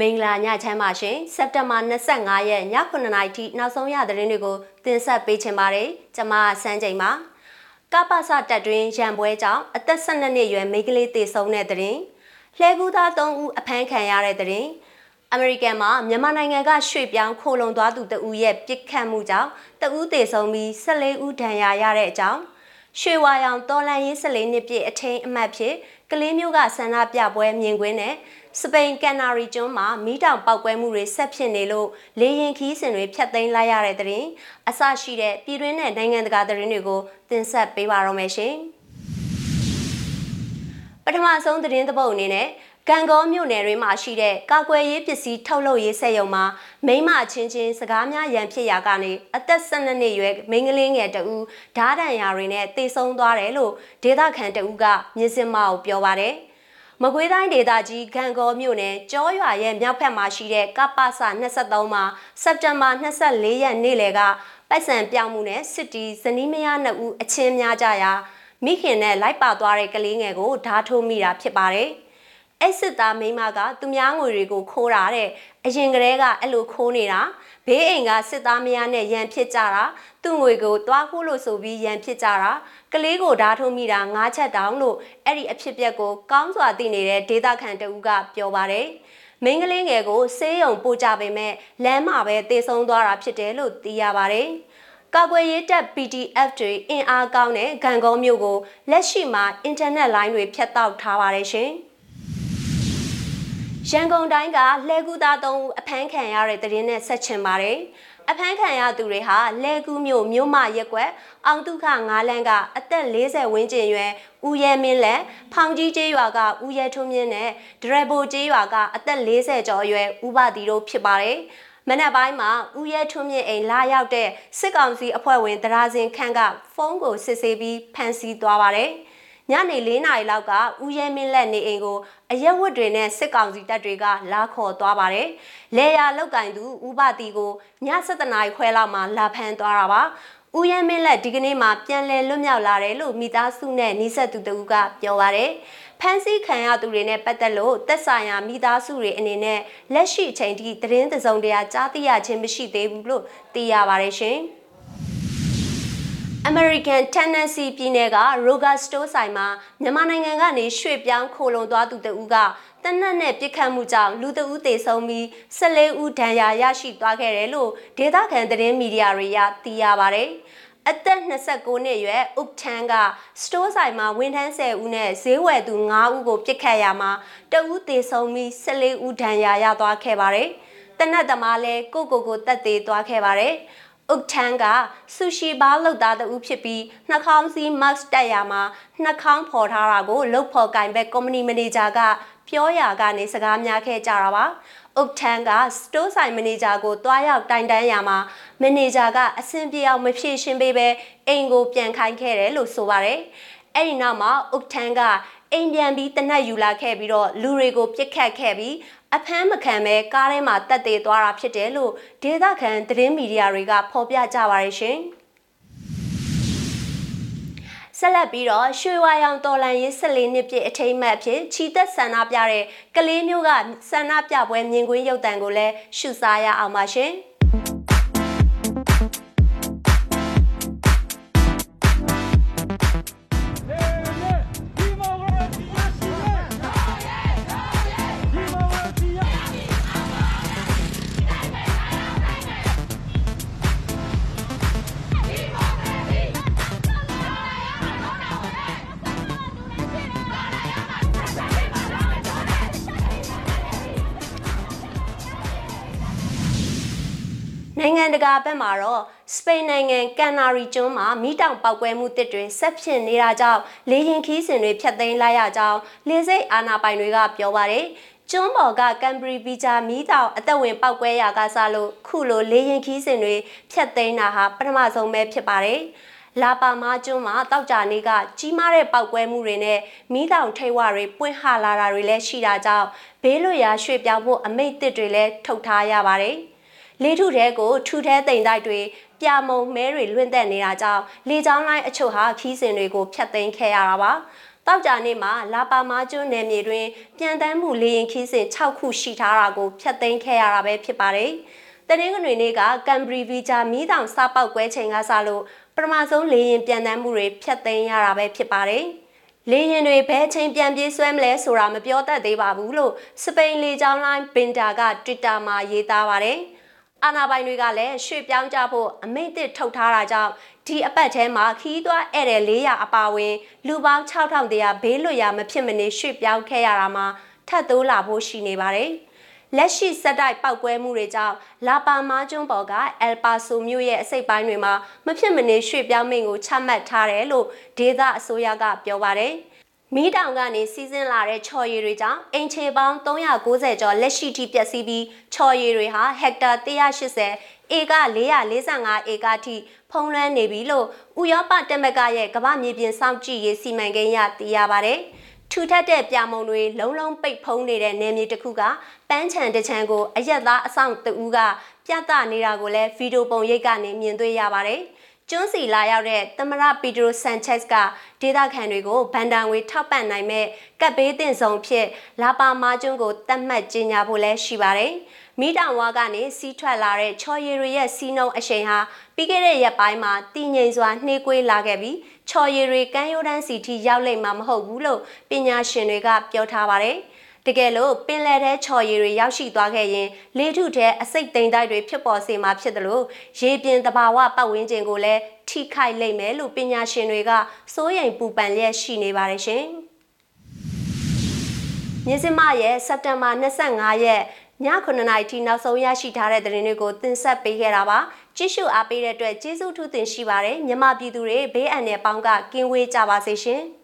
မင်္ဂလာညချမ်းပါရှင်စက်တင်ဘာ25ရက်ည9:00နာရီထိနောက်ဆုံးရသတင်းတွေကိုတင်ဆက်ပေးချင်ပါတယ်ကျွန်မစန်းချိန်ပါကပ္ပစတက်တွင်ရန်ပွဲကြောင့်အသက်12နှစ်အရွယ်မိန်းကလေးသေဆုံးတဲ့သတင်းလှဲကူးသား3ဦးအဖမ်းခံရတဲ့သတင်းအမေရိကန်မှာမြန်မာနိုင်ငံကရွှေ့ပြောင်းခိုလုံသွားသူတဦးရဲ့ပြစ်ခတ်မှုကြောင့်တဦးသေဆုံးပြီး14ဦးဒဏ်ရာရတဲ့အကြောင်းရွှေဝါရောင်တော်လန်ရေး14နှစ်ပြည့်အထိန်အမှတ်ဖြစ် ကလေးမျိုးကဆန္ဒပြပွဲမြင်ကွင်းနဲ့စပိန်ကန်နာရီကျွန်းမှာမီးတောင်ပောက်ကွဲမှုတွေဆက်ဖြစ်နေလို့လေရင်ခီးစင်တွေဖျက်သိမ်းလိုက်ရတဲ့တဲ့ရင်အဆရှိတဲ့ပြည်တွင်းနဲ့နိုင်ငံတကာသတင်းတွေကိုတင်ဆက်ပေးပါရမယ်ရှင်ပထမဆုံးသတင်းသဘုတ်အနေနဲ့ ကံကောမြို့နယ်တွင်မှရှိတဲ့ကာကွယ်ရေးပစ္စည်းထုတ်လုပ်ရေးစက်ရုံမှာမိမချင်းချင်းစကားများရန်ဖြစ်ရာကနေအသက်12နှစ်ရွယ်မိန်းကလေးငယ်တဦးဓားတန်ရာတွေနဲ့တေဆုံးသွားတယ်လို့ဒေသခံတဦးကမြစ်စင်မကိုပြောပါတယ်။မကွေးတိုင်းဒေသကြီးဂံကောမြို့နယ်ကျောရွာရဲ့မြောက်ဘက်မှာရှိတဲ့ကပ္ပစ23မှာစက်တင်ဘာ24ရက်နေ့လယ်ကပိုက်ဆံပြောင်းမှုနဲ့စစ်တီဇနီးမယားနှစ်ဦးအချင်းများကြရာမိခင်နဲ့လိုက်ပါသွားတဲ့ကလေးငယ်ကိုဓာထိုးမိတာဖြစ်ပါတယ်။ အဲ့စစ်သားမိမကသူများငွေတွေကိုခိုးတာတဲ့အရင်ကတည်းကအဲ့လိုခိုးနေတာဘေးအိမ်ကစစ်သားမယားနဲ့ရန်ဖြစ်ကြတာသူ့ငွေကိုတွားခိုးလို့ဆိုပြီးရန်ဖြစ်ကြတာကလေးကိုဓာထုံးမိတာငါးချက်တောင်လို့အဲ့ဒီအဖြစ်ပြက်ကိုကောင်းစွာသိနေတဲ့ဒေတာခန်တဦးကပြောပါတယ်မင်းကလေးငယ်ကိုဆေးရုံပို့ကြပေမဲ့လမ်းမှာပဲတေဆုံးသွားတာဖြစ်တယ်လို့သိရပါတယ်ကာကွယ်ရေးတပ် PDF တွေအင်အားကောင်းတဲ့ဂံကုန်းမြို့ကိုလက်ရှိမှာအင်တာနက်လိုင်းတွေဖြတ်တောက်ထားပါတယ်ရှင်။ ရန်ကုန်တိုင်းကလှဲကူးသားသုံးဦးအဖမ်းခံရတဲ့တဲ့င်းနဲ့ဆက်ချင်ပါတယ်။အဖမ်းခံရသူတွေဟာလဲကူးမြို့မြို့မရက်ကွက်အောင်တုခငါးလန်းကအသက်40ဝန်းကျင်ရွယ်ဦးရဲမင်းလက်ဖောင်ကြီးကျေးရွာကဦးရဲထွန်းမြင့်နဲ့ဒရဘိုကျေးရွာကအသက်40ကျော်ရွယ်ဦးပါတီတို့ဖြစ်ပါတယ်။မနက်ပိုင်းမှာဦးရဲထွန်းမြင့်အိမ်လာရောက်တဲ့စစ်ကောင်စီအဖွဲ့ဝင်ဒရာစင်ခန့်ကဖုန်းကိုစစ်ဆေးပြီးဖမ်းဆီးသွားပါတယ်။ ညနေ၄နာရီလောက်ကဦးရဲမင်းလက်နေအိမ်ကိုအရက်ဝတ်တွေနဲ့စစ်ကောင်စီတပ်တွေကလာခေါ်သွားပါတယ်။လေယာလောက်ကင်သူဦးပတီကိုည7နာရီခွဲလောက်မှလာဖမ်းသွားတာပါ။ဦးရဲမင်းလက်ဒီကနေ့မှပြန်လည်လွတ်မြောက်လာတယ်လို့မိသားစုနဲ့နှိဆက်သူတို့ကပြောပါတယ်။ဖမ်းဆီးခံရသူတွေနဲ့ပတ်သက်လို့သက်ဆိုင်ရာမိသားစုတွေအနေနဲ့လက်ရှိအချိန်ထိသတင်းသစုံတရားကြားသိရခြင်းမရှိသေးဘူးလို့သိရပါတယ်ရှင်။ American Tennessee ပြည်နယ်က Roger Store ဆိုင်မှာမြန်မာနိုင်ငံကနေရွှေ့ပြောင်းခိုလုံသွားသူတဦးကတနက်နဲ့ပြစ်ခတ်မှုကြောင့်လူတဦးသေဆုံးပြီး14ဦးဒဏ်ရာရရှိသွားခဲ့တယ်လို့ဒေသခံသတင်းမီဒီယာတွေကသိရပါဗျ။အသက်29နှစ်အရွယ်ဥပထန်းကစတိုးဆိုင်မှာဝန်ထမ်း10ဦးနဲ့ဈေးဝယ်သူ9ဦးကိုပြစ်ခတ်ရမှာတဦးသေဆုံးပြီး14ဦးဒဏ်ရာရသွားခဲ့ပါတယ်။တနက်သမားလည်းကိုကိုကိုတက်သေးသွားခဲ့ပါတယ်။ ဥတ်ထန်းကဆူရှီဘားလုပ်သားတဦးဖြစ်ပြီးနှာခေါင်းစည်း mask တက်ရမှာနှာခေါင်းဖော်ထားတာကိုလုတ်ဖော်ကင်ဘက်ကုမ္ပဏီမန်နေဂျာကပြောရာကနေစကားများခဲ့ကြတာပါ။ဥတ်ထန်းကစတိုးဆိုင်မန်နေဂျာကိုတွားရောက်တိုင်တန်းရမှာမန်နေဂျာကအဆင်ပြေအောင်မဖြည့်ရှင်းပေးပဲအိမ်ကိုပြန်ခိုင်းခဲ့တယ်လို့ဆိုပါတယ်။အဲ့ဒီနောက်မှာဥတ်ထန်းက အိမ်ပြန်ပြီးတနက်ယူလာခဲ့ပြီးတော့လူတွေကိုပြစ်ခတ်ခဲ့ပြီးအဖမ်းမခံပဲကားထဲမှာတက်သေးသွားတာဖြစ်တယ်လို့ဒေသခံသတင်းမီဒီယာတွေကဖော်ပြကြပါရရှင်ဆက်လက်ပြီးတော့ရွှေဝါရောင်တော်လန်ရေး14နှစ်ပြည့်အထိမ်းအမှတ်အဖြစ်ချီတက်ဆန္ဒပြတဲ့ကလေးမျိုးကဆန္ဒပြပွဲမြင်ကွင်းရုပ်တံကိုလည်းရှုစားရအောင်ပါရှင်။ တကာဘက်မှာတော့စပိန်နိုင်ငံကန်နာရီကျွန်းမှာမိတောင်ပောက်ကွဲမှုတစ်တွေဆက်ဖြစ်နေတာကြောင့်လေရင်ခီးစင်တွေဖျက်သိမ်းလိုက်ရကြောင်းလေစိတ်အာဏာပိုင်တွေကပြောပါတယ်ကျွန်းပေါ်ကကမ်ဘရီဗီဂျာမီးတောင်အသက်ဝင်ပောက်ကွဲရာကစားလို့ခုလိုလေရင်ခီးစင်တွေဖျက်သိမ်းတာဟာပထမဆုံးပဲဖြစ်ပါတယ်လာပါမာကျွန်းမှာတောက်ကြနေကကြီးမားတဲ့ပောက်ကွဲမှုတွေနဲ့မီးတောင်ထိတ်ဝတွေပွင့်ဟလာတာတွေလည်းရှိတာကြောင့်ဘေးလွတ်ရာရွှေ့ပြောင်းဖို့အမိတ်တစ်တွေလည်းထုတ်ထားရပါတယ်။ လေထုထဲကိုထူထဲတိမ်တိုက်တွေပြမုံမဲတွေလွင့်သက်နေတာကြောင့်လေကြောင်းလိုင်းအချို့ဟာခီးစင်တွေကိုဖျက်သိမ်းခဲ့ရတာပါတောက်ကြနေ့မှာလာပါမာကျွန်းနယ်မြေတွင်ပြန်တမ်းမှုလေရင်ခီးစဉ်6ခုရှိထားတာကိုဖျက်သိမ်းခဲ့ရတာပဲဖြစ်ပါတယ်။တနင်္ဂနွေနေ့ကကမ်ဘရီဗီဂျာမီးတောင်စပောက်ကွဲချိန်ကစလို့ပထမဆုံးလေရင်ပြန်တမ်းမှုတွေဖျက်သိမ်းရတာပဲဖြစ်ပါတယ်။လေရင်တွေဘယ်ချိန်ပြန်ပြေးဆွဲမလဲဆိုတာမပြောတတ်သေးပါဘူးလို့စပိန်လေကြောင်းလိုင်းဘင်တာက Twitter မှာရေးသားပါတယ်။ အာနာပိုင်တွေကလည်းရွှေ့ပြောင်းကြဖို့အမိန့်တစ်ထုတ်ထားတာကြောင့်ဒီအပတ်ထဲမှာခီးသွွားဧည့်တဲ့400အပါဝင်လူပေါင်း6000တရားဘေးလွတ်ရာမဖြစ်မနေရွှေ့ပြောင်းခဲ့ရတာမှာထပ်တိုးလာဖို့ရှိနေပါတယ်။လက်ရှိစက်တိုက်ပောက်ကွဲမှုတွေကြောင့်လာပါမာကျွန်းပေါ်ကအယ်ပါဆိုမြို့ရဲ့အစိပ်ပိုင်းတွေမှာမဖြစ်မနေရွှေ့ပြောင်းမိန်ကိုချမှတ်ထားတယ်လို့ဒေသအစိုးရကပြောပါတယ်။ မီးတောင်ကနေစီးဆင်းလာတဲ့ချော်ရည်တွေကြောင့်အင်ချေပေါင်း390ကျော်လက်ရှိထိပျက်စီးပြီးချော်ရည်တွေဟာဟက်တာ180ဧက445ဧကထိဖုံးလွှမ်းနေပြီလို့ဥရောပတက်မကရဲ့ကမ္ဘာမြေပြင်စောင့်ကြည့်ရေးစီမံကိန်းရသိရပါတယ်။ထူထပ်တဲ့ပြမုံတွေလုံးလုံးပိတ်ဖုံးနေတဲ့နယ်မြေတစ်ခုကပန်းချံတစ်ချံကိုအရက်သားအဆောင်တဦးကပြသနေတာကိုလည်းဗီဒီယိုပုံရိပ်ကနေမြင်တွေ့ရပါတယ်။ ကျွန်းစီလာရောက်တဲ့သမရပီဒရိုဆန်ချက်စ်ကဒေသခံတွေကိုဗန်ဒန်ဝေထောက်ပံ့နိုင်မဲ့ကပ်ဘေးတင်ဆောင်ဖြစ်လာပါမာကျွန်းကိုတတ်မှတ်ကြေညာဖို့လည်းရှိပါတယ်။မိတောင်ဝါကနေစီးထွက်လာတဲ့ချော်ရည်တွေရဲ့စီးနှုံအရှိန်ဟာပြီးခဲ့တဲ့ရက်ပိုင်းမှာတည်ငြိမ်စွာနှေးကွေးလာခဲ့ပြီးချော်ရည်တွေကမ်းရိုးတန်းစီထိရောက်လိမ့်မှာမဟုတ်ဘူးလို့ပညာရှင်တွေကပြောထားပါတယ်။ တကယ်လို့ပင်လယ်ထဲချော်ရည်တွေရောက်ရှိသွားခဲ့ရင်လေထုထဲအစိတ်သိမ်းတိုက်တွေဖြစ်ပေါ်စေမှာဖြစ်တယ်လို့ရေပြင်တဘာဝပတ်ဝန်းကျင်ကိုလည်းထိခိုက်လိမ့်မယ်လို့ပညာရှင်တွေကစိုးရိမ်ပူပန်လျက်ရှိနေပါတယ်ရှင်။မြင်းစမရဲ့စက်တင်ဘာ25ရက်ည9နာရီထိနောက်ဆုံးရရှိထားတဲ့သတင်းတွေကိုတင်ဆက်ပေးခဲ့တာပါကြည့်ရှုအားပေးတဲ့အတွက်ကျေးဇူးထူးတင်ရှိပါတယ်မြမပြည်သူတွေဘေးအန္တရာယ်ပေါင်းကကင်းဝေးကြပါစေရှင်။